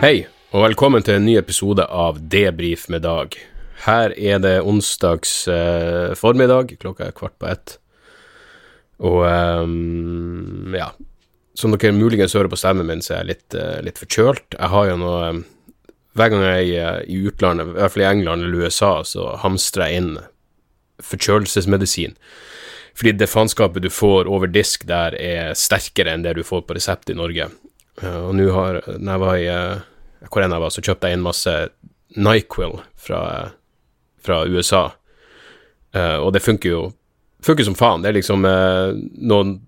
Hei, og velkommen til en ny episode av Debrif med Dag. Her er det onsdags eh, formiddag, klokka er kvart på ett. Og um, ja, som dere muligens hører på stemmen min, så er jeg litt, eh, litt forkjølt. Jeg har jo noe eh, Hver gang jeg er i utlandet, i hvert fall i England eller USA, så hamstrer jeg inn forkjølelsesmedisin. Fordi det faenskapet du får over disk der, er sterkere enn det du får på resept i Norge. Eh, og nå har Når jeg var i eh, hvor enn jeg var, så kjøpte jeg inn masse Nyquil fra, fra USA. Uh, og det funker jo funker som faen. Det er liksom uh, noen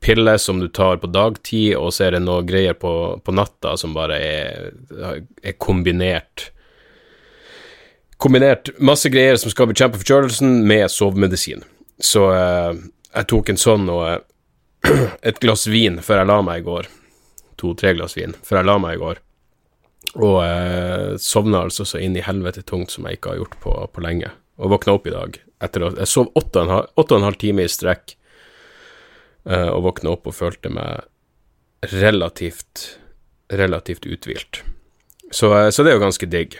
piller som du tar på dagtid, og så er det noe greier på, på natta som bare er, er kombinert Kombinert masse greier som skal bekjempe forkjølelsen, med sovemedisin. Så uh, jeg tok en sånn og et glass vin før jeg la meg i går. To-tre glass vin før jeg la meg i går. Og eh, sovna altså så inn i helvete tungt som jeg ikke har gjort på, på lenge. Og våkna opp i dag etter å Jeg sov åtte og en halv, time i strekk, eh, og våkna opp og følte meg relativt relativt uthvilt. Så, eh, så det er jo ganske digg.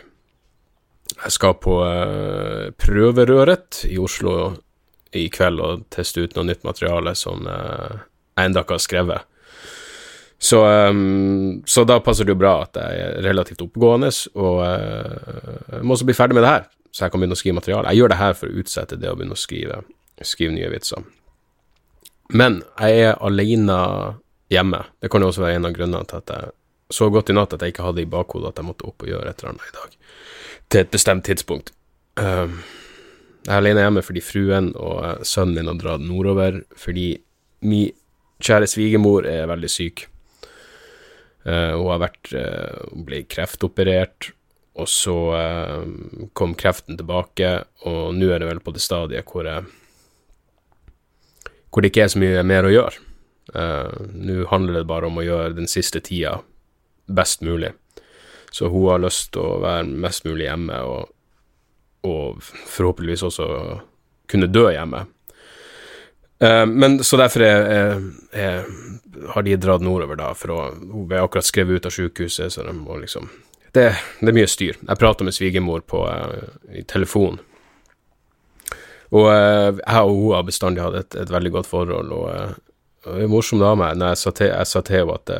Jeg skal på eh, prøverøret i Oslo i kveld og teste ut noe nytt materiale som eh, jeg ennå ikke har skrevet. Så, um, så da passer det jo bra at jeg er relativt oppegående, og uh, må også bli ferdig med det her, så jeg kan begynne å skrive materiale. Jeg gjør det her for å utsette det å begynne å skrive, skrive nye vitser. Men jeg er alene hjemme. Det kan jo også være en av grunnene til at jeg så godt i natt at jeg ikke hadde i bakhodet at jeg måtte opp og gjøre et eller annet i dag, til et bestemt tidspunkt. Um, jeg er alene hjemme fordi fruen og sønnen min har dratt nordover, fordi min kjære svigermor er veldig syk. Hun har vært Hun ble kreftoperert, og så uh, kom kreften tilbake, og nå er det vel på det stadiet hvor Hvor det ikke er så mye mer å gjøre. nå handler det bare om å gjøre den siste tida best mulig. Så hun har lyst til å være mest mulig hjemme, og, og forhåpentligvis også kunne dø hjemme. Uh, men Så derfor er, er, har de dratt nordover, da, for å Hun ble akkurat skrevet ut av sykehuset, så de må liksom det, det er mye styr. Jeg prater med svigermor på uh, i telefon, og uh, jeg og hun har bestandig hatt et, et veldig godt forhold, og, det er morsom dame. Når jeg sa til, henne at det,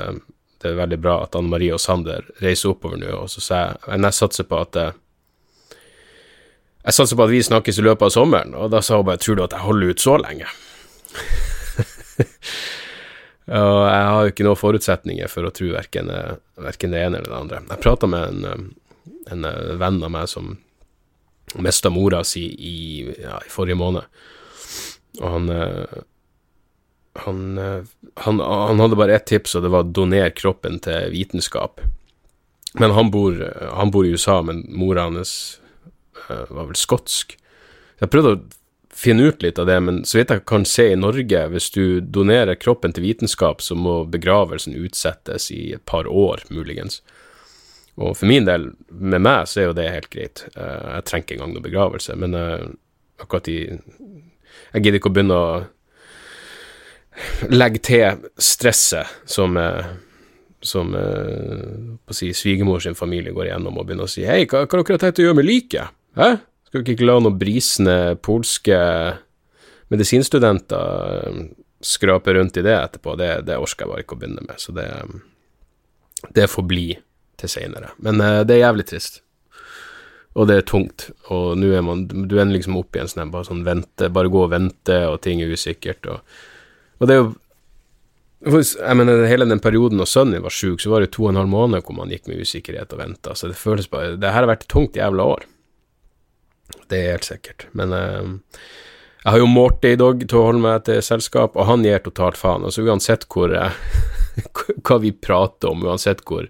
det er veldig bra at Anne Marie og Sander reiser oppover nå, og så sa jeg jeg satser på at jeg satser på at vi snakkes i løpet av sommeren, og da sa hun bare Tror du at jeg holder ut så lenge? og jeg har jo ikke noen forutsetninger for å tro verken, verken det ene eller det andre. Jeg prata med en, en, venn av meg som mista mora si i, ja, i forrige måned, og han, han, han han, hadde bare ett tips, og det var 'doner kroppen til vitenskap'. Men han bor, han bor i USA, men mora hans var vel skotsk. Jeg prøvde å finne ut litt av det, men så vidt jeg kan se i Norge, hvis du donerer kroppen til vitenskap, så må begravelsen utsettes i et par år, muligens. Og for min del, med meg, så er jo det helt greit. Jeg trenger ikke engang noen begravelse, men akkurat i Jeg gidder ikke å begynne å legge til stresset som som på å si svigermor sin familie går igjennom, og begynner å si 'hei, hva, hva dere har tenkt å gjøre med liket'? Skal vi ikke la noen brisende polske medisinstudenter skrape rundt i det etterpå? Det, det orker jeg bare ikke å begynne med, så det, det får bli til seinere. Men uh, det er jævlig trist. Og det er tungt, og nå er man Du ender liksom opp i en sånn bare sånn vente, bare gå og vente, og ting er usikkert, og Og det er jo jeg mener, Hele den perioden når sønnen min var sjuk, så var det to og en halv måned hvor man gikk med usikkerhet og venta. Så det føles bare Det her har vært et tungt jævla år. Det er helt sikkert. Men eh, jeg har jo Morty i dag til å holde meg til selskap, og han gir totalt faen. Altså uansett hvor eh, hva vi prater om, uansett hvor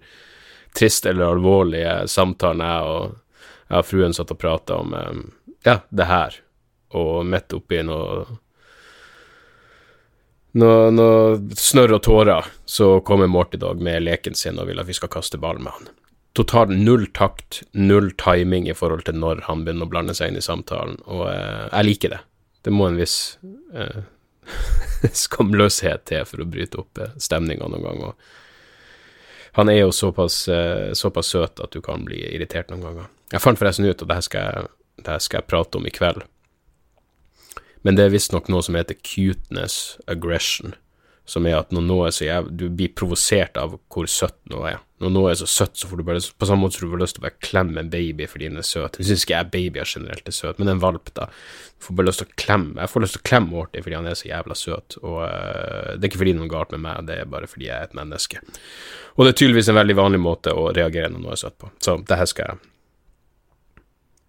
trist eller alvorlig samtalen er, og jeg og fruen satt og prata om eh, ja, det her, og midt oppi noe noe, noe snørr og tårer, så kommer Morty Dog med leken sin og vil at vi skal kaste ball med han. Totalt null takt, null timing i forhold til når han begynner å blande seg inn i samtalen, og eh, jeg liker det. Det må en viss eh, skamløshet til for å bryte opp eh, stemninga noen ganger. Han er jo såpass, eh, såpass, søt at du kan bli irritert noen ganger. Jeg fant forresten ut, og det her skal skal jeg prate om i kveld, men det er visstnok noe som heter cuteness aggression, som er at når noe er så jævlig Du blir provosert av hvor søtt noe er. Når noe er så søtt, så får du bare På samme måte som du får lyst til å bare klemme en baby fordi den er søt. Jeg syns ikke jeg babyer generelt er søt, men en valp, da. Du får bare lyst til å klemme Jeg får lyst til å klemme Morty fordi han er så jævla søt, og uh, det er ikke fordi noe er galt med meg, det er bare fordi jeg er et menneske. Og det er tydeligvis en veldig vanlig måte å reagere når noe er søtt på. Så det her skal jeg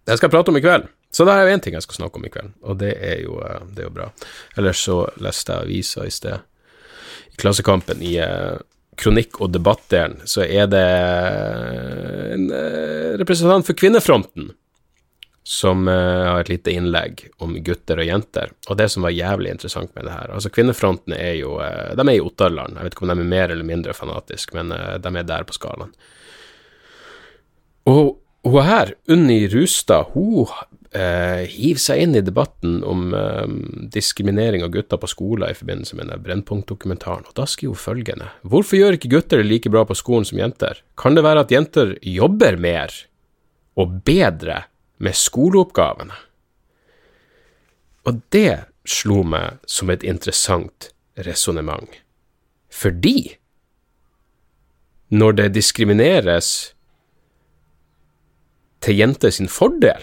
Det her skal jeg prate om i kveld. Så det er jo én ting jeg skal snakke om i kveld, og det er jo, eh, det er jo bra. Ellers så leste jeg avisa i sted. I Klassekampen, i eh, kronikk- og debattdelen, så er det en eh, representant for Kvinnefronten som har et lite innlegg om gutter og jenter. Og det som var jævlig interessant med det her Altså, Kvinnefronten er jo De er i Ottarland. Jeg vet ikke om de er mer eller mindre fanatiske, men de er der på skalaen. Og hun her, Unni Rustad, hun eh, hive seg inn i debatten om eh, diskriminering av gutter på skolen i forbindelse med den Brennpunkt-dokumentaren, og da skriver hun følgende Hvorfor gjør ikke gutter det like bra på skolen som jenter? Kan det være at jenter jobber mer og bedre med skoleoppgavene? Og det slo meg som et interessant resonnement, fordi når det diskrimineres til jenter sin fordel,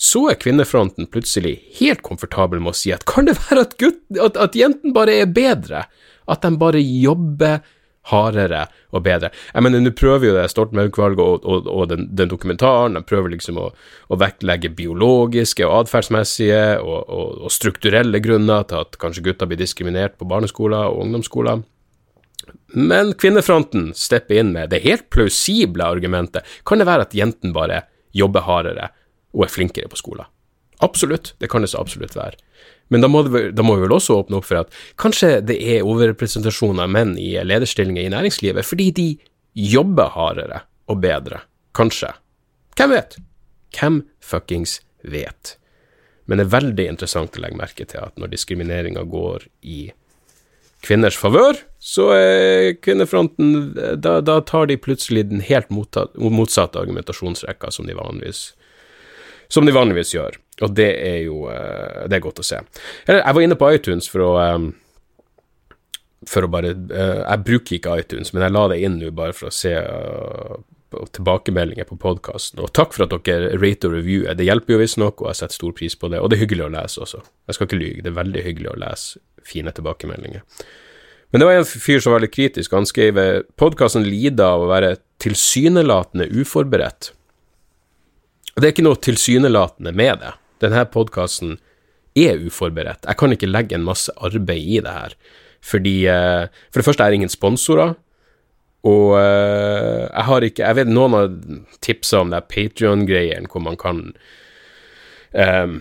så er kvinnefronten plutselig helt komfortabel med å si at kan det være at, gutt, at, at jentene bare er bedre? At de bare jobber hardere og bedre. Jeg mener, Nå prøver jo det Stoltenberg-utvalget og, og, og den, den, dokumentaren de prøver liksom å, å vektlegge biologiske og atferdsmessige og, og, strukturelle grunner til at kanskje gutter blir diskriminert på barneskoler og ungdomsskoler. Men kvinnefronten stepper inn med det helt plausible argumentet. Kan det være at jentene bare jobber hardere og er flinkere på skolen. Absolutt, det kan det så absolutt være. Men da må, da må, vi vel også åpne opp for at kanskje det er overrepresentasjon av menn i lederstillinger i næringslivet fordi de jobber hardere og bedre. Kanskje. Hvem vet? Hvem fuckings vet? Men det er veldig interessant å legge merke til at når diskrimineringa går i kvinners favør, så er kvinnefronten da, da, tar de plutselig den helt motsatte argumentasjonsrekka som de vanligvis som de vanligvis gjør. Og det er jo uh, det er godt å se. Jeg var inne på iTunes for å um, for å bare uh, Jeg bruker ikke iTunes, men jeg la det inn nå bare for å se tilbakemeldinger på podkasten. Og takk for at dere rate og reviewer. Det hjelper jo visstnok, og jeg setter stor pris på det. Og det er hyggelig å lese også. Jeg skal ikke lyge, det er veldig hyggelig å lese fine tilbakemeldinger. Men det var en fyr som var litt kritisk. Han skrev podkasten lider av å være tilsynelatende uforberedt. Og det er ikke noe tilsynelatende med det. Denne podkasten er uforberedt. Jeg kan ikke legge en masse arbeid i det her. Fordi eh, For det første er det ingen sponsorer. Og eh, jeg har ikke Jeg vet noen har tipsa om det er Patrion-greiene hvor man kan um,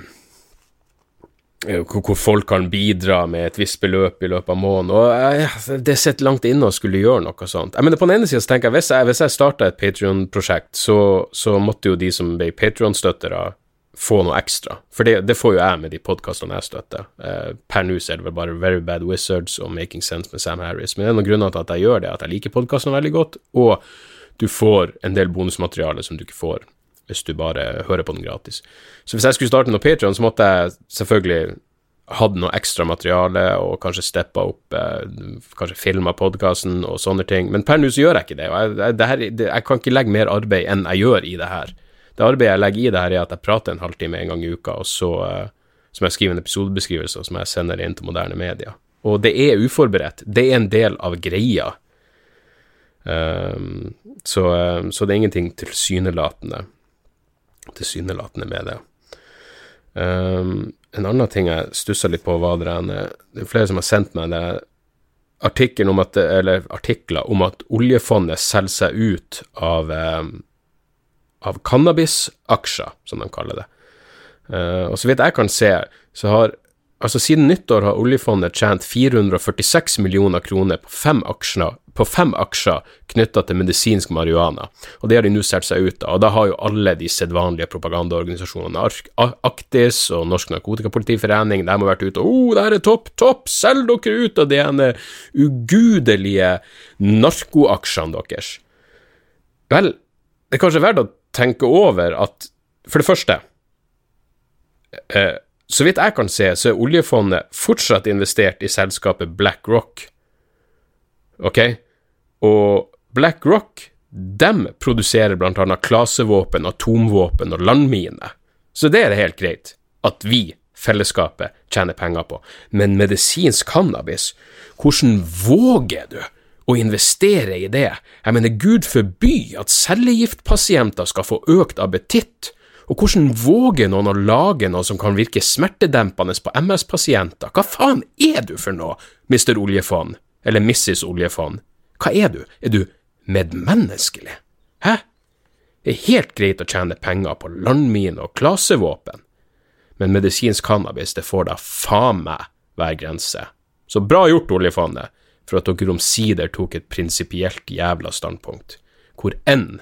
hvor folk kan bidra med et visst beløp i løpet av måneden. Og jeg, Det sitter langt inne å skulle gjøre noe sånt. Jeg mener, På den ene sida tenker jeg hvis jeg, hvis jeg starta et Patrion-prosjekt, så, så, måtte jo de som ble Patrion-støttere, få noe ekstra. For det, det, får jo jeg med de podkastene jeg støtter. Eh, per nå er det vel bare Very Bad Wizards og Making Sense med Sam Harris. Men det er noen grunner til at jeg gjør det, at jeg liker podkastene veldig godt, og du får en del bonusmateriale som du ikke får hvis du bare hører på den gratis. Så hvis jeg skulle starte noe Patrion, så måtte jeg selvfølgelig hatt noe ekstra materiale og kanskje steppa opp, eh, kanskje filma podkasten og sånne ting. Men per nå så gjør jeg ikke det. Og jeg, det her, det, jeg kan ikke legge mer arbeid enn jeg gjør i det her. Det arbeidet jeg legger i det her, er at jeg prater en halvtime en gang i uka, og så, eh, så må jeg skrive en episodebeskrivelse, og som jeg sender inn til moderne media. Og det er uforberedt. Det er en del av greia. Um, så, um, så, det er ingenting tilsynelatende tilsynelatende med det. Um, en annen ting jeg stussa litt på, var det Det er flere som har sendt meg det artikkelen om at, eller artikler om at oljefondet selger seg ut av, um, av cannabisaksjer, som de kaller det. Uh, og så vidt jeg kan se, så har Altså, siden nyttår har oljefondet tjent 446 millioner kroner på fem aksjer, på fem aksjer knytta til medisinsk marihuana, og det har de nå solgt seg ut av. Og da har jo alle de sedvanlige propagandaorganisasjonene, Aktis og Norsk Narkotikapolitiforening, de har vært ute og oh, det her er topp, topp, selg dere ut av de ene ugudelige narkoaksjene deres'. Vel, det er kanskje verdt å tenke over at, for det første eh, så vidt jeg kan se, så er oljefondet fortsatt investert i selskapet BlackRock. Ok? Og BlackRock, dem produserer blant annet klasevåpen, atomvåpen og landminer. Så det er det helt greit at vi, fellesskapet, tjener penger på. Men medisinsk cannabis, hvordan våger du å investere i det? Jeg mener, gud forby at cellegiftpasienter skal få økt appetitt og hvordan våger noen å lage noe som kan virke smertedempende på MS-pasienter? Hva faen er du for noe, Mr. Oljefond? Eller Mrs. Oljefond? Hva er du? Er du medmenneskelig? Hæ? Det er helt greit å tjene penger på landminer og klasevåpen, men medisinsk cannabis, det får da faen meg hver grense. Så bra gjort, oljefondet, for at dere omsider tok et prinsipielt jævla standpunkt, hvor enn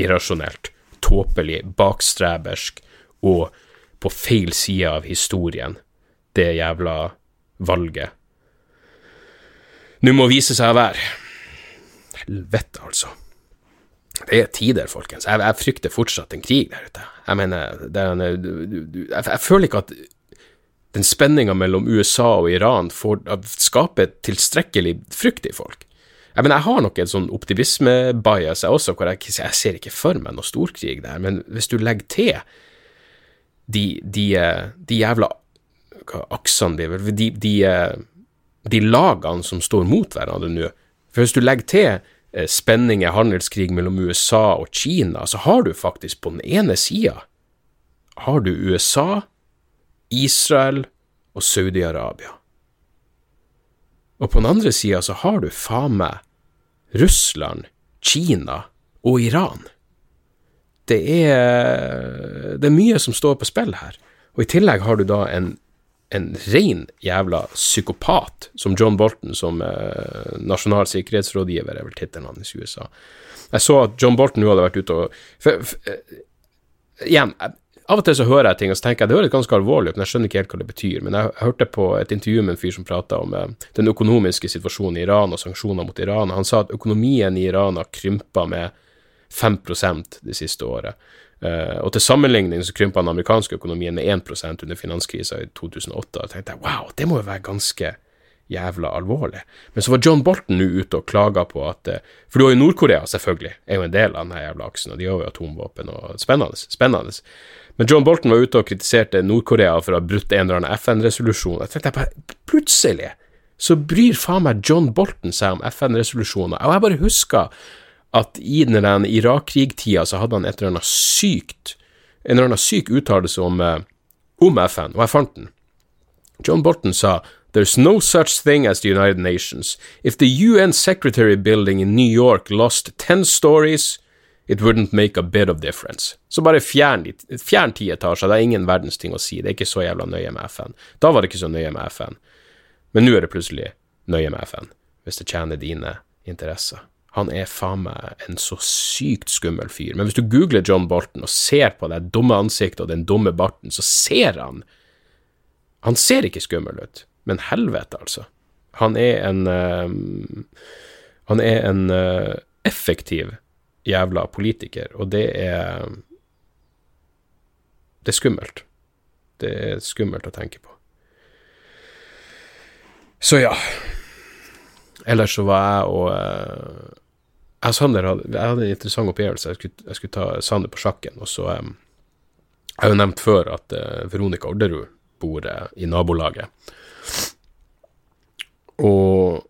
irrasjonelt tåpelig, bakstrebersk og på feil side av historien, det jævla valget. Nå må vise seg å være. Helvete, altså. Det er tider, folkens. Jeg, jeg, frykter fortsatt en krig der ute. Jeg mener, en, jeg, jeg, føler ikke at den spenninga mellom USA og Iran får, skaper tilstrekkelig frykt i folk. Jeg, men jeg har nok en sånn optimisme-bias jeg også, hvor jeg, jeg, ser ikke for meg noe storkrig der, men hvis du legger til de, de, de jævla aksene de, de, de, de lagene som står mot hverandre nå For hvis du legger til eh, spenninger, handelskrig mellom USA og Kina, så har du faktisk på den ene sida har du USA, Israel og Saudi-Arabia. Og på den andre sida så har du faen meg Russland, Kina og Iran. Det er, det er mye som står på spill her. Og i tillegg har du da en, en ren jævla psykopat som John Bolton, som eh, nasjonal sikkerhetsrådgiver, er vel tittelen hans i USA. Jeg så at John Bolton nå hadde vært ute og for, for, eh, Igjen, av og til så hører jeg ting og så tenker jeg det høres ganske alvorlig ut, men jeg skjønner ikke helt hva det betyr. Men jeg hørte på et intervju med en fyr som prata om eh, den økonomiske situasjonen i Iran og sanksjoner mot Iran. Han sa at økonomien i Iran har krympa med 5 det siste året. Eh, og til sammenligning så krympa den amerikanske økonomien med 1% under finanskrisa i 2008. Og tenkte jeg wow, det må jo være ganske jævla alvorlig. Men så var John Bolton nå ute og klaga på at eh, For du har jo Nord-Korea, selvfølgelig, er jo en del av denne jævla aksen, og de har jo atomvåpen og Spennende. Spennende. Men John Bolton var ute og kritiserte Nord-Korea for å ha brutt en eller annen FN-resolusjon. Jeg tenkte bare, Plutselig så bryr faen meg John Bolton seg om FN-resolusjoner. Og jeg bare husker at i den Irak-krigtida så hadde han et eller annet sykt en eller annen syk uttalelse om, eh, om FN, og jeg fant den. John Bolton sa There's no such thing as the United Nations. If the UN Secretary building in New York lost 10 stories, It wouldn't make a bit of difference. Så bare fjern, ti etasjer, det er ingen verdens ting å si, det er ikke så jævla nøye med FN. Da var det ikke så nøye med FN, men nå er det plutselig nøye med FN, hvis det tjener dine interesser. Han er faen meg en så sykt skummel fyr. Men hvis du googler John Bolton og ser på det dumme ansiktet og den dumme barten, så ser han Han ser ikke skummel ut, men helvete, altså. Han er en uh, Han er en uh, effektiv jævla politiker, og det er Det er skummelt. Det er skummelt å tenke på. Så ja. Ellers så var jeg og uh, Jeg og Sander hadde, jeg hadde en interessant opplevelse. Jeg skulle, jeg skulle ta Sander på sjakken, og så um, Jeg har jo nevnt før at uh, Veronica Orderud bor i nabolaget. Og,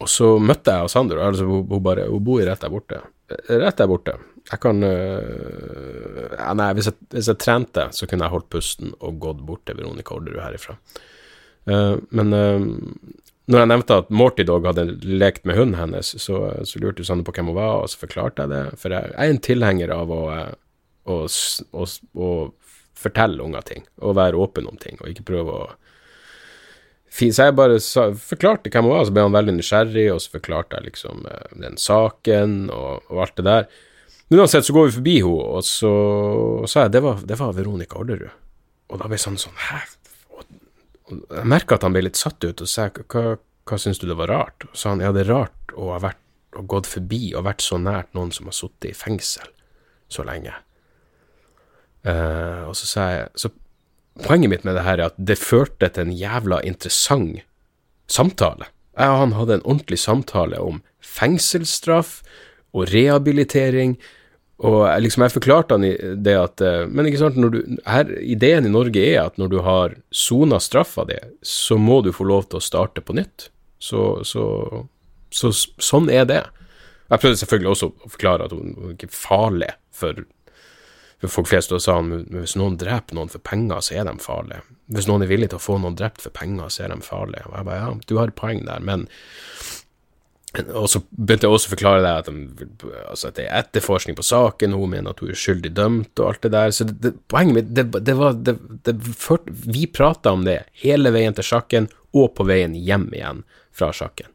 og så møtte jeg Sander, altså hun, hun bare Hun bor rett der borte. Rett der borte. Jeg kan øh, Nei, hvis jeg, hvis jeg, trente, så kunne jeg holdt pusten og gått bort til Veronica Orderud herifra. Uh, men uh, når jeg nevnte at Morty Dog hadde lekt med hunden hennes, så, så lurte Sander på hvem hun var, og så forklarte jeg det. For jeg er en tilhenger av å, å, å, å fortelle unger ting, og være åpen om ting, og ikke prøve å så jeg bare sa, forklarte hvem hun var, så ble han veldig nysgjerrig, og så forklarte jeg liksom den saken og, og alt det der. Men uansett så går vi forbi henne, og så sa jeg det var, det var Veronica Orderud. Og da ble han sånn Hæ? Og jeg merka at han ble litt satt ut, og sa hva, hva syns du det var rart? Og sa han ja, det er rart å ha vært og gått forbi og vært så nært noen som har sittet i fengsel så lenge. Uh, og så sa jeg Så poenget mitt med det her er at det førte til en jævla interessant samtale. Jeg og han hadde en ordentlig samtale om fengselsstraff og rehabilitering og jeg, liksom, jeg forklarte han det at eh, Men ikke sant, du, her, ideen i Norge er at når du har sona straffa di, så må du få lov til å starte på nytt. Så, så, så, sånn er det. Jeg prøvde selvfølgelig også å forklare at hun, ikke er farlig for folk flest. Og sa han hvis noen dreper noen for penger, så er de farlige. Hvis noen er villig til å få noen drept for penger, så er de farlige. Og jeg bare ja, du har poeng der, men og så begynte jeg også å forklare deg at, de, altså at, det er etterforskning på saken, hun mener at hun er skyldig dømt og alt det der. Så det, det, poenget mitt det, det var ført, Vi prata om det hele veien til sjakken og på veien hjem igjen fra sjakken.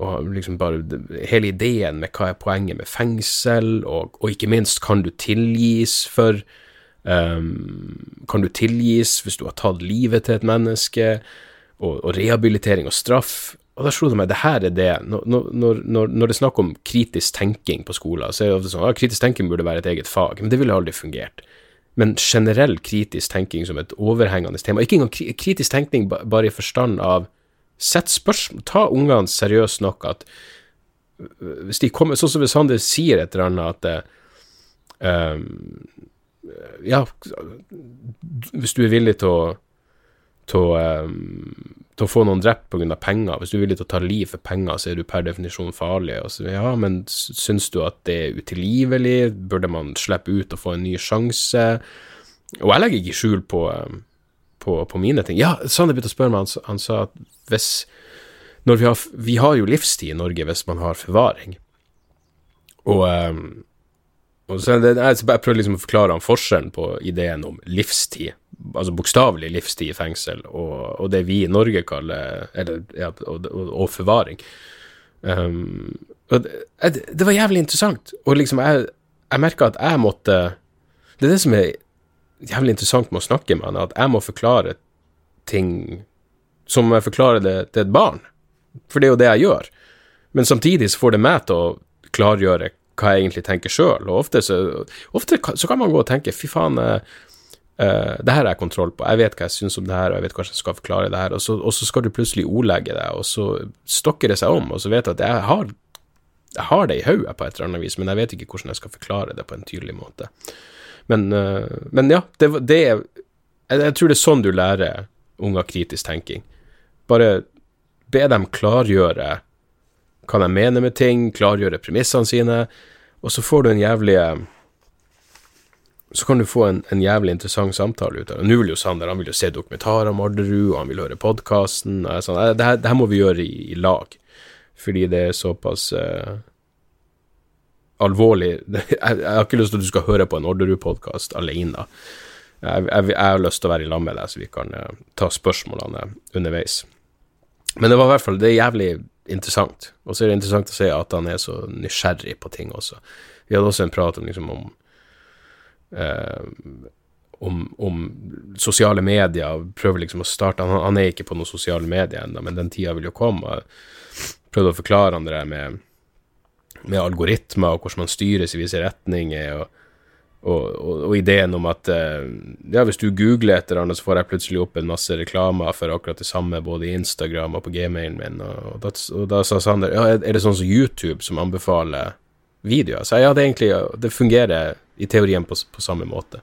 Og liksom bare hele ideen med hva er poenget med fengsel, og, og ikke minst, kan du tilgis for um, Kan du tilgis hvis du har tatt livet til et menneske, og, og rehabilitering og straff og da slo det meg, det her er det Når, når, når, det er snakk om kritisk tenking på skolen, så er det ofte sånn at ja, kritisk tenking burde være et eget fag, men det ville aldri fungert. Men generell kritisk tenking som et overhengende tema, ikke engang kritisk tenkning bare i forstand av Sett spørsmål, ta ungene seriøst nok at hvis de kommer, Sånn som hvis han sier et eller annet at um, Ja, hvis du er villig til å til um, å få noen drept pga. penger. Hvis du er villig til å ta liv for penger, så er du per definisjon farlig. Så, ja, men syns du at det er utilgivelig? Burde man slippe ut og få en ny sjanse? Og jeg legger ikke skjul på, um, på, på mine ting. Ja, Sander begynte å spørre meg, han, han sa at hvis vi har, vi har jo livstid i Norge hvis man har forvaring. Og, um, og så det, jeg, jeg prøvde liksom å forklare han forskjellen på ideen om livstid altså bokstavelig livstid i fengsel, og, og, det vi i Norge kaller eller, ja, og, og, forvaring. Um, og det, det, var jævlig interessant, og liksom jeg, jeg merka at jeg måtte Det er det som er jævlig interessant med å snakke med han, at jeg må forklare ting som jeg forklarer det til et barn, for det er jo det jeg gjør. Men samtidig så får det meg til å klargjøre hva jeg egentlig tenker sjøl, og ofte så, ofte så kan man gå og tenke fy faen, Uh, det her har jeg kontroll på, jeg vet hva jeg syns om det her, og jeg vet hvordan jeg skal forklare det her, og så, og så skal du plutselig ordlegge det, og så stokker det seg om, og så vet du at jeg har, jeg har det i hodet på et eller annet vis, men jeg vet ikke hvordan jeg skal forklare det på en tydelig måte. Men, uh, men ja, det, det er jeg, jeg, tror det er sånn du lærer unger kritisk tenking. Bare be dem klargjøre hva de mener med ting, klargjøre premissene sine, og så får du en jævlig så kan du få en, en jævlig interessant samtale ut av det. Nå vil jo Sander han vil jo se dokumentarer om Orderud, og han vil høre podkasten. Sånn, det, det her må vi gjøre i, i lag, fordi det er såpass uh, alvorlig. Jeg, har ikke lyst til at du skal høre på en Orderud-podkast alene. Jeg, jeg, jeg, har lyst til å være i lag med deg, så vi kan uh, ta spørsmålene underveis. Men det var i hvert fall det er jævlig interessant. Og så er det interessant å se at han er så nysgjerrig på ting også. Vi hadde også en prat om, liksom, om uh, om, om, sosiale medier. Prøver liksom å starte Han, han er ikke på noen sosiale medier ennå, men den tida vil jo komme. Prøvde å forklare han det der med, med algoritmer og hvordan man styres i visse retninger. og og, og, og, ideen om at eh, ja, hvis du googler et eller så får jeg plutselig opp en masse reklamer for akkurat det samme, både i Instagram og på gmailen min. Og, og da sa Sander ja, er det sånn som YouTube som anbefaler videoer? Så ja, det, egentlig, det fungerer i teorien på, på samme måte.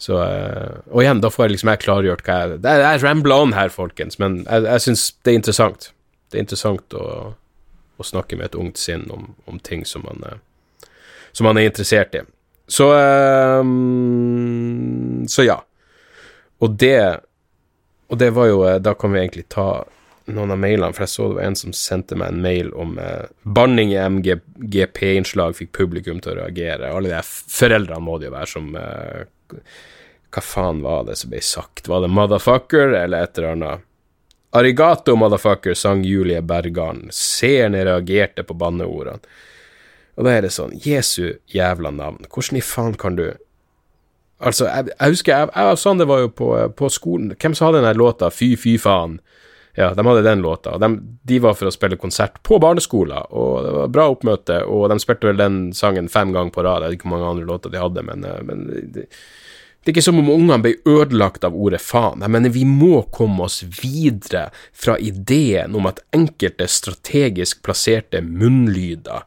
Så, uh, og igjen, da får jeg liksom jeg klargjort hva jeg Det er rambler on her, folkens, men jeg, jeg syns det er interessant. Det er interessant å, å snakke med et ungt sinn om, om ting som man, uh, som man er interessert i. Så um, Så ja. Og det Og det var jo Da kan vi egentlig ta noen av mailene, for jeg så det var en som sendte meg en mail om eh, banning i MGP-innslag fikk publikum til å reagere. Alle de foreldrene må det jo være som eh, Hva faen var det som ble sagt? Var det 'motherfucker' eller et eller annet? Arigato, motherfucker, sang Julie Bergan. Seerne reagerte på banneordene. Og da er det sånn Jesu jævla navn. Hvordan i faen kan du Altså, jeg, jeg husker jeg, jeg og Sander var jo på, på skolen. Hvem som hadde den låta 'Fy, fy faen'? Ja, de hadde den låta. De, de, var for å spille konsert på barneskolen, og det var bra oppmøte. Og de spilte vel den sangen fem ganger på rad. Jeg vet ikke hvor mange andre låter de hadde, men, eh, men det, det, er ikke som om ungene ble ødelagt av ordet faen. Jeg mener, vi må komme oss videre fra ideen om at enkelte strategisk plasserte munnlyder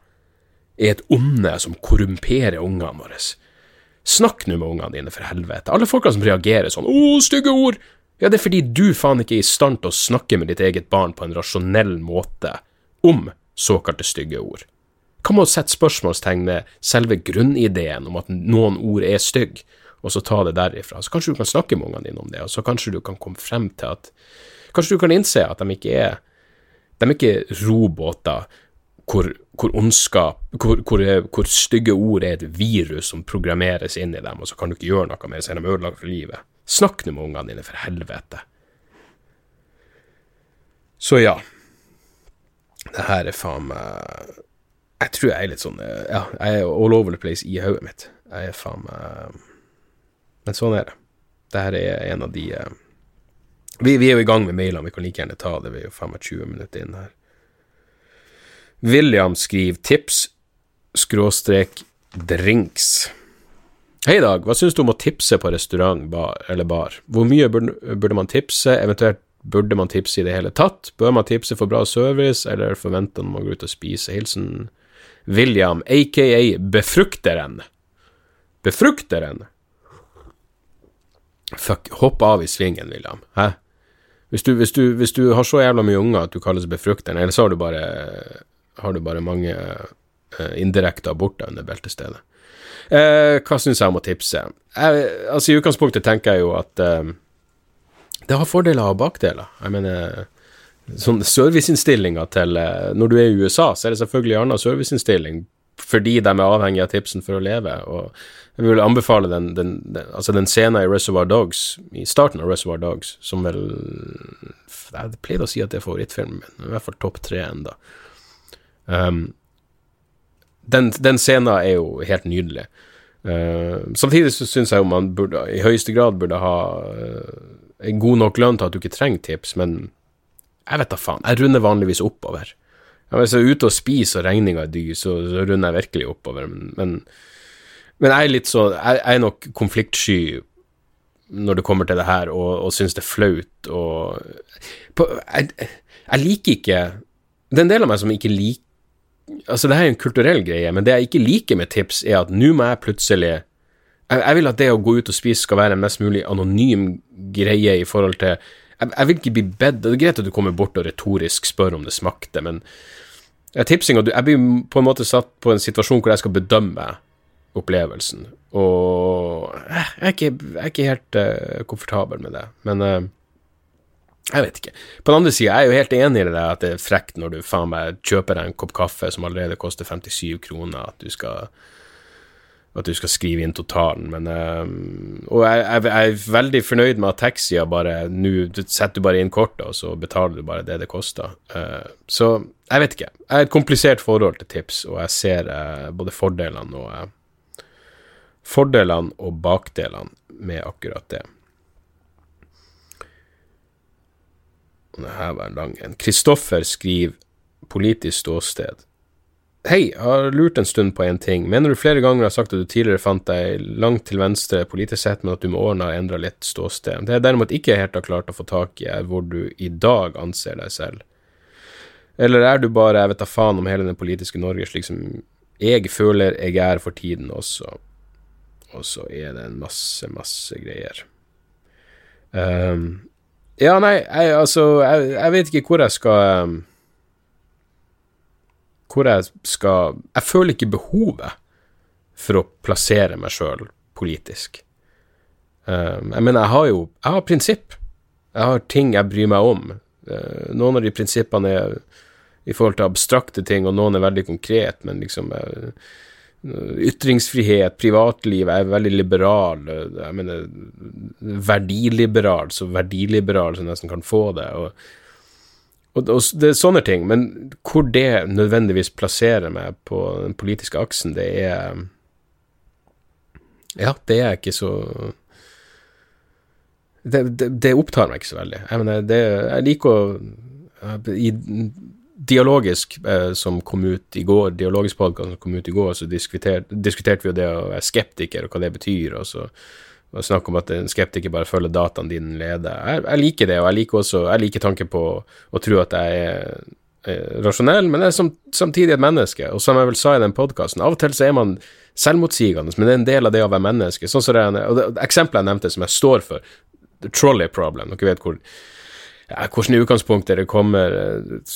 er et onde som korrumperer ungene våre. Snakk nå med ungene dine, for helvete. Alle folka som reagerer sånn 'Å, stygge ord', ja, det er fordi du faen ikke er i stand til å snakke med ditt eget barn på en rasjonell måte om såkalte stygge ord. Hva med å sette spørsmålstegn ved selve grunnideen om at noen ord er stygge, og så ta det derifra? Så kanskje du kan snakke med ungene dine om det, og så kanskje du kan komme frem til at Kanskje du kan innse at de ikke er De er ikke robåter hvor, hvor ondskap hvor, hvor, hvor, stygge ord er et virus som programmeres inn i dem, og så kan du ikke gjøre noe med det, så er de ødelagt for livet. Snakk nå med ungene dine, for helvete. Så ja. Det her er faen meg Jeg tror jeg er litt sånn Ja, jeg er all over the place i hodet mitt. Jeg er faen meg Men sånn er det. Dette er en av de eh, vi, vi, er jo i gang med mailene, vi kan like gjerne ta det. Vi er jo 25 minutter inn her. William skriver tips skråstrek drinks. Hei, Dag. Hva syns du om å tipse på restaurant bar, eller bar? Hvor mye burde, man tipse, eventuelt burde man tipse i det hele tatt? Bør man tipse for bra service, eller forventer man å gå ut og spise? Hilsen William, aka Befrukteren. Befrukteren? Fuck, hopp av i svingen, William. Hæ? Hvis du, hvis, du, hvis du, har så jævla mye unger at du kalles befrukteren, eller så har du bare, har du bare mange uh, indirekte aborter under beltestedet. Uh, hva syns jeg om å tipse? Jeg, altså I utgangspunktet tenker jeg jo at uh, det har fordeler og bakdeler. Jeg mener sånn serviceinnstillinga til Når du er i USA, så er det selvfølgelig en annen serviceinnstilling fordi de er avhengig av tipsen for å leve. og jeg vil anbefale den, den, den, altså den scenen i Reservoir Dogs, i starten av Reservoir Dogs, som vel Jeg pleide å si at det er favorittfilmen min, i hvert fall topp tre enda. Um, den, den scenen er jo helt nydelig. Uh, samtidig så syns jeg jo man burde, i høyeste grad burde ha uh, en god nok lønn til at du ikke trenger tips, men jeg vet da faen. Jeg runder vanligvis oppover. Ja, hvis jeg er ute og spiser og regninga er dyr, så, så, runder jeg virkelig oppover, men, men, men jeg er litt så Jeg, jeg er nok konfliktsky når det kommer til det her, og, og syns det er flaut og på, jeg, jeg liker ikke Det er en del av meg som ikke liker Altså, det her er en kulturell greie, men det jeg ikke liker med tips, er at nå må jeg plutselig jeg, vil at det å gå ut og spise skal være en mest mulig anonym greie i forhold til Jeg, jeg vil ikke bli bedt Det er greit at du kommer bort og retorisk spør om det smakte, men jeg, tipsing, og jeg blir på en måte satt på en situasjon hvor jeg skal bedømme opplevelsen, og jeg er ikke, jeg er ikke helt uh, komfortabel med det, men uh, jeg vet ikke. På den andre sida, jeg er jo helt enig i det at det er frekt når du faen meg kjøper deg en kopp kaffe som allerede koster 57 kroner, at du skal at du skal skrive inn totalen, men uh, Og jeg, jeg, jeg, er veldig fornøyd med at taxia bare Nå setter du bare inn kortet, og så betaler du bare det det koster. Uh, så jeg vet ikke. Jeg har et komplisert forhold til tips, og jeg ser uh, både fordelene og Fordelene og bakdelene med akkurat det. Det her var en lang en. Kristoffer skriver politisk ståsted. Hei, jeg har lurt en stund på en ting. Mener du flere ganger har sagt at du tidligere fant deg langt til venstre politisk sett, men at du med årene har endra litt ståsted? Det jeg derimot ikke helt har klart å få tak i, er hvor du i dag anser deg selv. Eller er du bare jeg vet da faen om hele det politiske Norge, slik som jeg føler jeg er for tiden også? og så er det en masse, masse greier. Um, ja, nei, jeg, altså, jeg, jeg, vet ikke hvor jeg skal um, Hvor jeg skal Jeg føler ikke behovet for å plassere meg sjøl politisk. Um, jeg mener, jeg har jo Jeg har prinsipp. Jeg har ting jeg bryr meg om. Uh, noen av de prinsippene er i forhold til abstrakte ting, og noen er veldig konkret, men liksom uh, Ytringsfrihet, privatliv, jeg er veldig liberal. Jeg mener verdiliberal, så verdiliberal som nesten kan få det. Og, og, og, det er sånne ting, men hvor det nødvendigvis plasserer meg på den politiske aksen, det er Ja, det er ikke så det, det, det opptar meg ikke så veldig. Jeg, mener, det, jeg liker å i, dialogisk eh, som kom ut i går, dialogisk podkast som kom ut i går, så diskuterte, diskuterte vi jo det å være skeptiker, og hva det betyr, og så og snakk om at en skeptiker bare følger dataen din leder. Jeg, jeg, liker det, og jeg liker også jeg liker tanken på å tro at jeg er, er rasjonell, men jeg er som, samtidig et menneske. Og som jeg vel sa i den podkasten, av og til så er man selvmotsigende, men det er en del av det å være menneske. Sånn som det, og det, Eksempelet jeg nevnte, som jeg står for, the trolley problem, dere vet hvor ja, hvordan utgangspunktet det kommer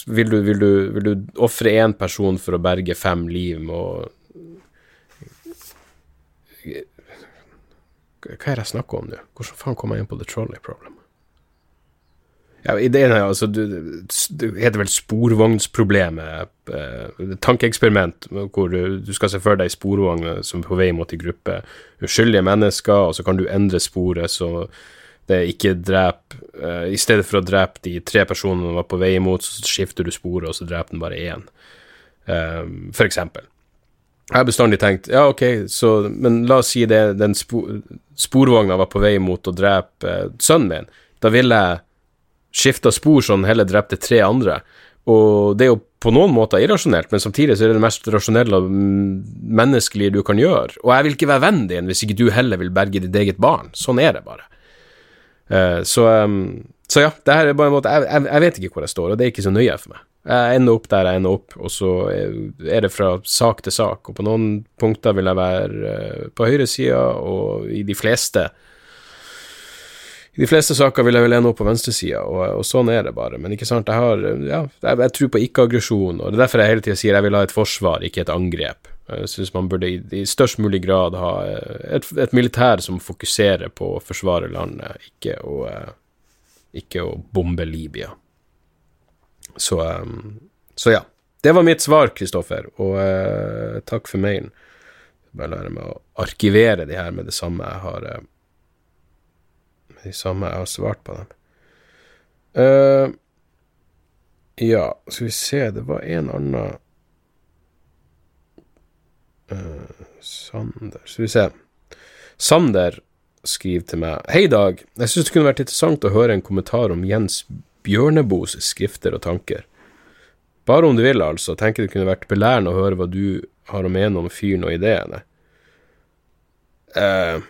Vil du, vil du, du ofre én person for å berge fem liv med Hva er det jeg snakker om nå? Hvordan faen kom jeg inn på the trolley problem? Ja, ideen er altså du, Det heter vel sporvognsproblemet. Eh, tankeeksperiment hvor du, du, skal se for deg sporvogn som er på vei mot en gruppe uskyldige mennesker, og så kan du endre sporet så det ikke drep eh, I stedet for å drepe de tre personene du var på vei imot, så skifter du sporet, og så dreper den bare én. eh, for eksempel. Jeg har bestandig tenkt ja, ok, så, men la oss si det, den spo, sporvogna var på vei mot å drepe eh, sønnen min. Da ville jeg skifta spor sånn heller drepte tre andre. Og det er jo på noen måter irrasjonelt, men samtidig så er det det mest rasjonelle og menneskelige du kan gjøre. Og jeg vil ikke være vennen din hvis ikke du heller vil berge ditt eget barn. Sånn er det bare. Uh, så, um, så, ja, det her er bare en måte jeg, jeg, jeg, vet ikke hvor jeg står, og det er ikke så nøye for meg. Jeg ender opp der jeg ender opp, og så er det fra sak til sak. Og på noen punkter vil jeg være uh, på høyresida, og i de fleste i de fleste saker vil jeg vel ende opp på venstresida, og, og sånn er det bare. Men ikke sant, jeg har Ja, jeg, jeg tror på ikke-aggresjon, og det er derfor jeg hele tida sier jeg vil ha et forsvar, ikke et angrep. Jeg syns man burde i, i, størst mulig grad ha eh, et, et, militær som fokuserer på å forsvare landet, ikke å, eh, ikke å bombe Libya. Så, um, så, ja. Det var mitt svar, Kristoffer, og uh, takk for mailen. Bare lære meg å arkivere de her med det samme jeg har uh, Med de samme jeg har svart på dem. Uh, ja, skal vi se, det var en annen Sander Skal vi se. Sander skriver til meg Hei, Dag. Jeg syns det kunne vært interessant å høre en kommentar om Jens Bjørneboes skrifter og tanker. Bare om du vil, altså. Tenker det kunne vært belærende å høre hva du har å mene om fyren og ideene. Uh,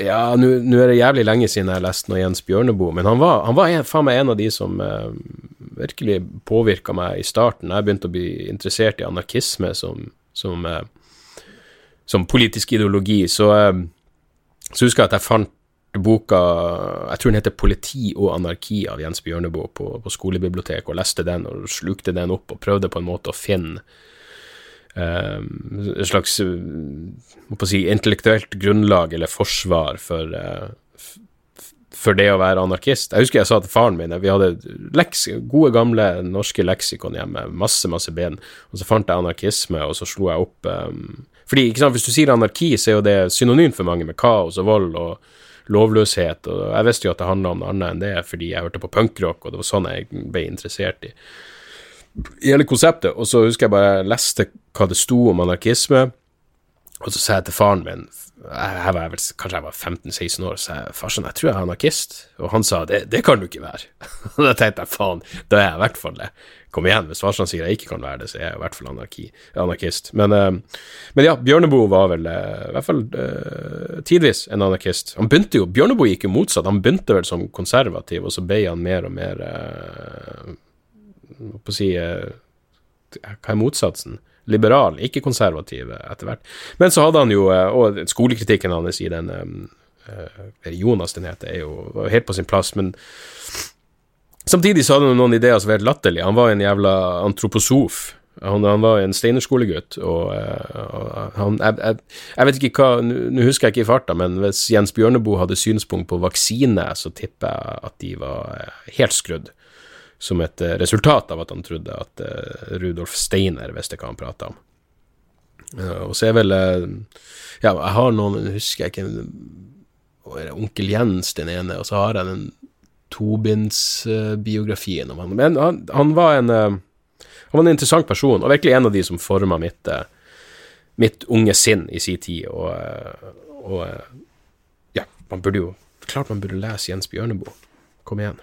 ja, nå er det jævlig lenge siden jeg har lest noe Jens Bjørneboe, men han var, han var en, faen meg en av de som uh, virkelig påvirka meg i starten. Jeg begynte å bli interessert i anarkisme som som, uh, som politisk ideologi, så, så husker jeg at jeg fant boka Jeg tror den heter 'Politi og anarki' av Jens Bjørneboe på, på skolebiblioteket, og leste den og slukte den opp og prøvde på en måte å finne um, et slags må si, intellektuelt grunnlag eller forsvar for, uh, for det å være anarkist. Jeg husker jeg sa til faren min Vi hadde leks, gode, gamle norske leksikon hjemme, masse, masse ben, og så fant jeg anarkisme, og så slo jeg opp um, Fordi, ikke sant, hvis du sier anarki, så er jo det synonymt for mange med kaos og vold og lovløshet, og jeg visste jo at det handla om noe annet enn det, fordi jeg hørte på punkrock, og det var sånn jeg ble interessert i i hele konseptet. Og så husker jeg bare jeg leste hva det sto om anarkisme, og så sa jeg til faren min jeg var vel, Kanskje jeg var 15-16 år, så jeg farsan, jeg tror jeg er anarkist. Og han sa det, det kan du ikke være. Og da tenkte jeg faen, da er jeg i hvert fall det. Kom igjen, hvis farsan sier jeg ikke kan være det, så er jeg i hvert fall anarki, anarkist. Men, uh, men ja, Bjørneboe var vel uh, i hvert fall uh, tidvis en anarkist. Han begynte jo, Bjørneboe gikk jo motsatt. Han begynte vel som konservativ, og så ble han mer og mer uh, skal å si Hva er motsatsen? Liberal, ikke konservativ etter hvert. Men så hadde han jo Og skolekritikken hans i den Jonas den heter, er jo helt på sin plass, men samtidig så hadde han noen ideer som var helt latterlige. Han var en jævla antroposof. Han, han, var en steinerskolegutt, og, og han jeg, jeg, jeg, vet ikke hva Nå husker jeg ikke i farta, men hvis Jens Bjørneboe hadde synspunkt på vaksine, så tipper jeg at de var helt skrudd som et eh, resultat av at han trodde at uh, Rudolf Steiner visste hva han prata om. Uh, og så er vel Ja, jeg har noen, husker jeg ikke Onkel Jens den ene, og så har jeg den tobindsbiografien om han. Men han, han, var en han var en interessant person, og virkelig en av de som forma mitt, mitt unge sinn i sin tid. Og, og ja, man burde jo Klart man burde lese Jens Bjørneboe. Kom igjen.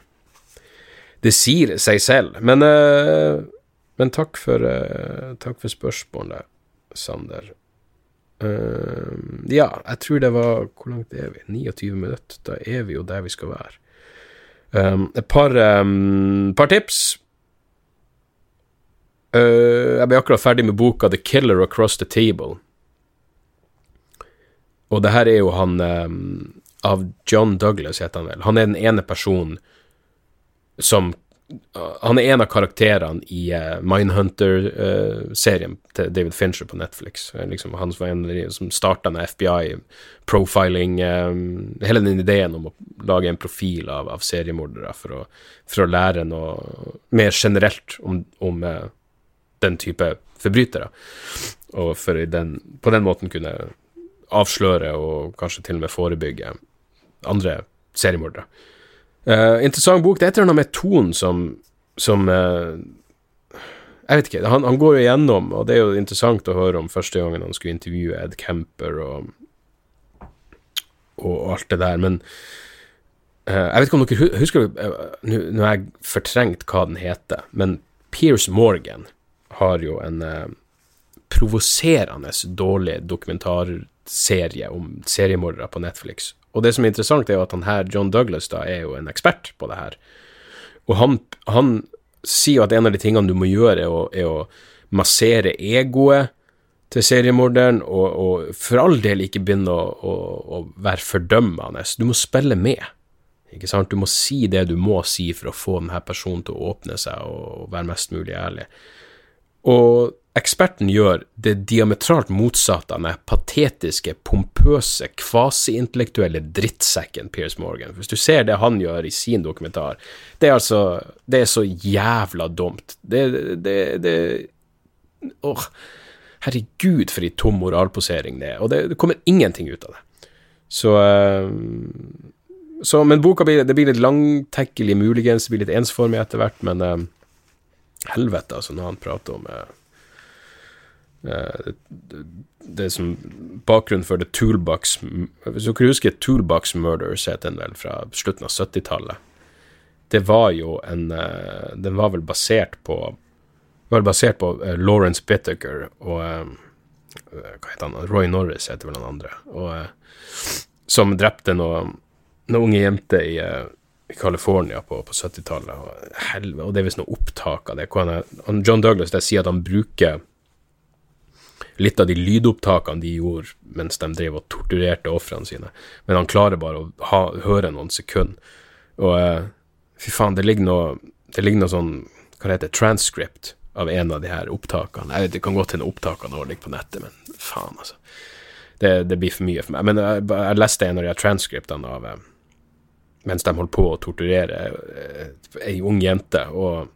Det sier seg selv. Men, uh, men takk, for, uh, takk for spørsmålet, Sander. Uh, ja, jeg tror det var Hvor langt er vi? 29 minutter. Da er vi jo der vi skal være. Um, et par, um, par tips. jeg ble akkurat ferdig med boka The Killer Across the Table. Og det her er jo han um, Av John Douglas, heter han vel. Han er den ene personen som han er en av karakterene i uh, Mindhunter-serien uh, til David Fincher på Netflix. Liksom, han var en av de som starta med FBI-profiling. Um, hele den ideen om å lage en profil av, av seriemordere for å, for å, lære noe mer generelt om, om uh, den type forbrytere. Og for den, på den måten kunne avsløre og kanskje til og med forebygge andre seriemordere. Uh, interessant bok. Det er et eller annet med tonen som, som uh, Jeg vet ikke. Han, han, går jo igjennom, og det er jo interessant å høre om første gangen han skulle intervjue Ed Kemper og, og alt det der, men uh, Jeg vet ikke om dere husker Nå har jeg fortrengt hva den heter, men Piers Morgan har jo en provoserende dårlig dokumentarserie om seriemordere på Netflix. Og det som er interessant, er jo at han her, John Douglas, da, er jo en ekspert på det her. Og han, han sier at en av de tingene du må gjøre, er å, er å massere egoet til seriemorderen, og, og, for all del ikke begynne å, å, å, være fordømmende. Du må spille med. Ikke sant? Du må si det du må si for å få denne personen til å åpne seg og være mest mulig ærlig. Og Eksperten gjør det diametralt motsatte av den patetiske, pompøse, kvasiintellektuelle drittsekken Piers Morgan. Hvis du ser det han gjør i sin dokumentar, det er altså Det er så jævla dumt. Det, det, det Åh, herregud, for ei tom moralposering det er. Og det, det, kommer ingenting ut av det. Så, uh, så Men boka blir, det blir litt langtekkelig, muligens. Det blir litt ensformig etter hvert, men uh, helvete, altså, når han prater om Eh, det som bakgrunnen for The Toolbox Hvis dere husker Toolbox Murders, het den vel, fra slutten av 70-tallet. Det var jo en eh, Den var vel basert på var basert på uh, Lawrence Bittaker og Hva heter han? Roy Norris heter vel han andre. Og, som drepte noen noe unge jenter i, i California på, på 70-tallet. Og, og, det er visst noe opptak av det. Han, John Douglas der sier at han bruker litt av de lydopptakene de gjorde mens de drev og torturerte ofrene sine, men han klarer bare å ha, høre noen sekunder. Og uh, fy faen, det ligger noe det ligger noe sånn, hva det heter, transcript av en av de her opptakene. Jeg vet, Det kan godt hende opptakene våre ligger på nettet, men faen, altså. Det, det, blir for mye for meg. Men jeg, jeg leste en av de her transcriptene av uh, mens de holdt på å torturere ei ung jente, og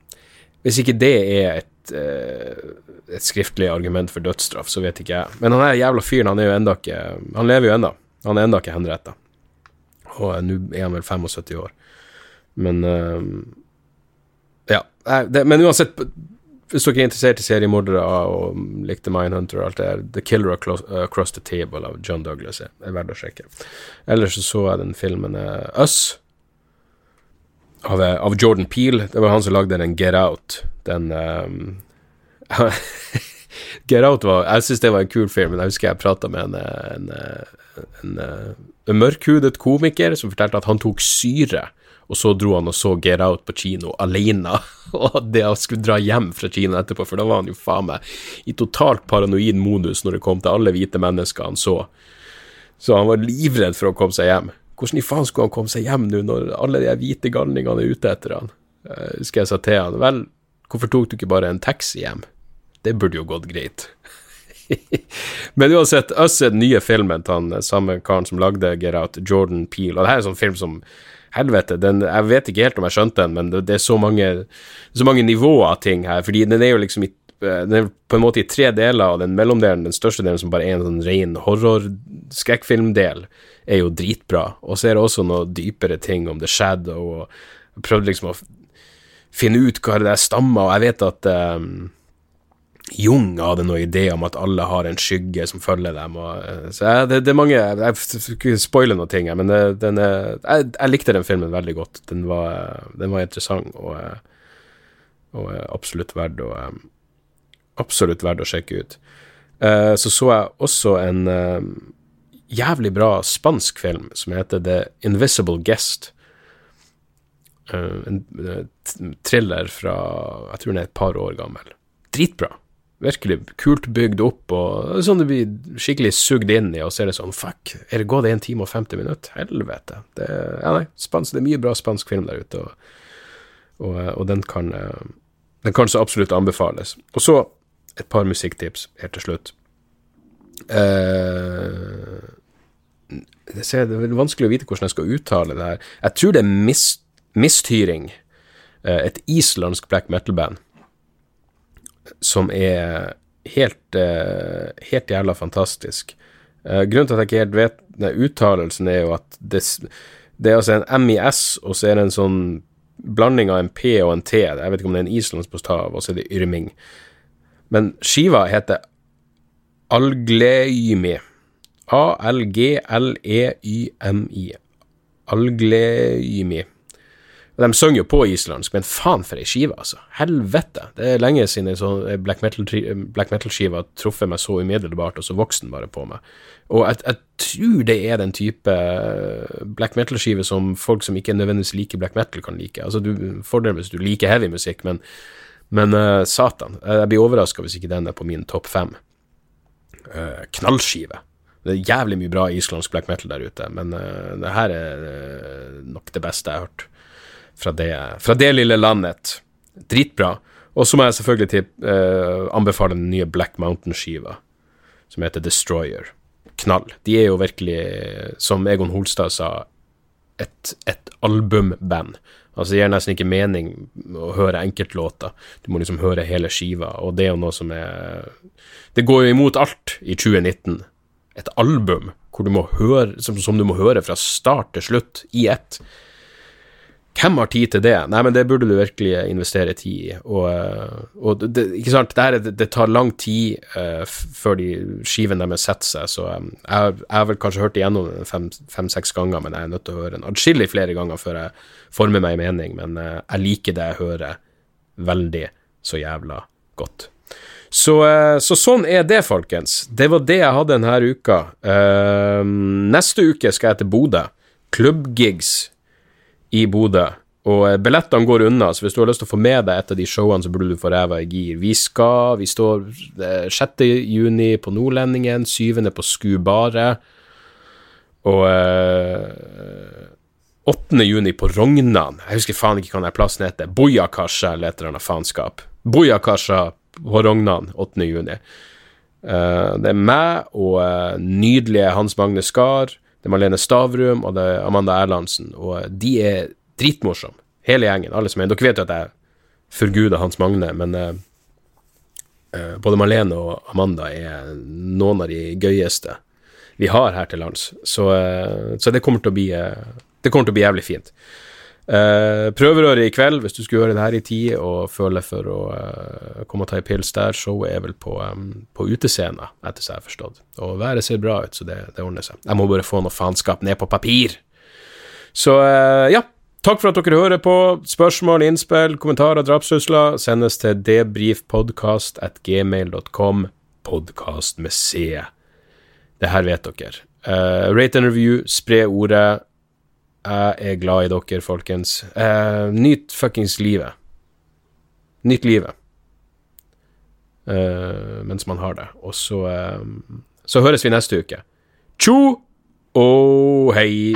hvis ikke det er et uh, et skriftlig argument for dødsstraff, så vet ikke jeg. Men han er jævla fyren, han er jo enda ikke Han lever jo ennå. Han er enda ikke henretta. Og nå er han vel 75 år. Men uh, Ja. Det, men uansett, hvis dere er interessert i seriemordere og likte Mindhunter og alt det der, The Killer Across the Table av John Douglas er, er verdt å sjekke. Ellers så så jeg den filmen uh, Us av, av, Jordan Peel. Det var han som lagde den Get Out. Den um, Get Out var Jeg syns det var en kul film, men jeg husker jeg prata med en, en, en, en, mørkhudet komiker som fortalte at han tok syre, og så dro han og så Get Out på kino alene. og det å skulle dra hjem fra Kina etterpå, for da var han jo faen meg i totalt paranoid modus når det kom til alle hvite mennesker han så. Så han var livredd for å komme seg hjem. Hvordan i faen skulle han komme seg hjem nå, når alle de hvite galningene er ute etter han? Uh, husker jeg sa til han, vel, hvorfor tok du ikke bare en taxi hjem? Det burde jo gått greit. Men uansett, Us er den nye filmen til han samme karen som lagde Get Out, Jordan Peel. Og det her er en sånn film som Helvete, den, jeg vet ikke helt om jeg skjønte den, men det, det er så mange, så mange nivåer av ting her. Fordi den er jo liksom i den er på en måte i tre deler, og den mellomdelen, den største delen som bare er en sånn ren horror-skrekkfilmdel, er jo dritbra. Og så er det også noe dypere ting om The Shadow, og jeg prøvde liksom å finne ut hva det der stammer, og jeg vet at um, Jung hadde noen idé om at alle har en skygge som følger dem. Og, eh, så jeg, det, det, er mange Jeg skal ikke spoile noen ting, men det, den er, jeg, jeg, likte den filmen veldig godt. Den var, den var interessant og, og, absolutt verdt å Absolutt verdt å sjekke ut. Så så jeg også en jævlig bra spansk film som heter The Invisible Guest. En thriller fra Jeg tror den er et par år gammel. Dritbra virkelig kult bygd opp, og sånn du blir skikkelig sugd inn i, og så er det sånn Fuck, er det gått 1 time og 50 minutter? Helvete. Det, ja, nei, spansk, det er mye bra spansk film der ute, og, og, og den kan Den kan så absolutt anbefales. Og så et par musikktips helt til slutt. Uh, det, er vanskelig å vite hvordan jeg skal uttale det her. Jeg tror det er mis, Misthyring, uh, et islandsk black metal-band som er helt, uh, helt jævla fantastisk. Uh, grunnen til at jeg ikke helt vet nei, uttalelsen, er jo at det, det, er altså en MIS, og så er det en sånn blanding av en P og en T. Jeg vet ikke om det er en islandsk bokstav, og så er det yrming. Men skiva heter Algleimi. A-l-g-l-e-y-m-i. Algleimi. De synger jo på islandsk, men faen for ei skive, altså. Helvete. Det er lenge siden ei sånn black metal-skive har truffet meg så umiddelbart, og så voksen bare på meg. Og jeg, jeg, tror det er den type eh, black metal-skive som folk som ikke nødvendigvis liker black metal, kan like. Altså, du Fordel hvis du liker heavy musikk, men, men uh, satan. Jeg blir overraska hvis ikke den er på min topp fem. Uh, knallskive. Det er jævlig mye bra islandsk black metal der ute, men uh, det her er nok det beste jeg har hørt fra det, fra det lille landet. Dritbra. Og så må jeg selvfølgelig til, eh, anbefale den nye Black Mountain-skiva, som heter Destroyer. Knall. De er jo virkelig, som Egon Holstad sa, et, et albumband. Altså, det gir nesten ikke mening å høre enkeltlåter. Du må liksom høre hele skiva, og det er jo noe som er Det går jo imot alt i 2019. Et album hvor du må høre, som, som du må høre fra start til slutt i ett. Hvem har tid til det? Nei, men det burde du virkelig investere tid i. Og, eh, og det, ikke sant, det, her, det, tar lang tid uh, før de skivene deres setter seg, så um, jeg, jeg, har vel kanskje hørt igjennom fem-seks fem, ganger, men jeg er nødt til å høre den adskillig flere ganger før jeg former meg en mening. Men uh, jeg liker det jeg hører, veldig så jævla godt. Så, uh, så, sånn er det, folkens. Det var det jeg hadde denne uka. neste uke skal jeg til Bodø. Klubbgigs i Bodø. Og eh, billettene går unna, så hvis du har lyst til å få med deg et av de showene, så burde du få ræva i gir. Vi skal Vi står 6. Eh, juni på Nordlendingen, 7. på Skubare, og eh, 8. juni på Rognan. Jeg husker faen ikke hva den plassen heter. Bojakasja eller et eller annet faenskap. Bojakasja på Rognan 8. juni. Uh, det er meg og nydelige Hans Magne Skar. Det er Malene Stavrum og det er Amanda Erlandsen, og de er dritmorsomme, hele gjengen. alle som er. Dere vet jo at jeg forguder Hans Magne, men uh, uh, både Malene og Amanda er noen av de gøyeste vi har her til lands. Så, uh, så det, kommer bli, det kommer til å bli jævlig fint. Uh, prøverøret i kveld, hvis du skulle gjøre det her i tid og føle for å uh, komme og ta en pils der. Showet er vel på, um, på utescena, etter så jeg har forstått. Og været ser bra ut, så det, det, ordner seg. Jeg må bare få noe faenskap ned på papir. Så uh, ja, takk for at dere hører på. Spørsmål, innspill, kommentarer, drapstrusler sendes til debrifpodkast.gmail.com. Podkast med C. Det her vet dere. rate and review, spre ordet. Jeg er glad i dere, folkens. Uh, nyt fuckings livet. nytt livet uh, mens man har det. Og så, uh, så høres vi neste uke. Tjo og hei!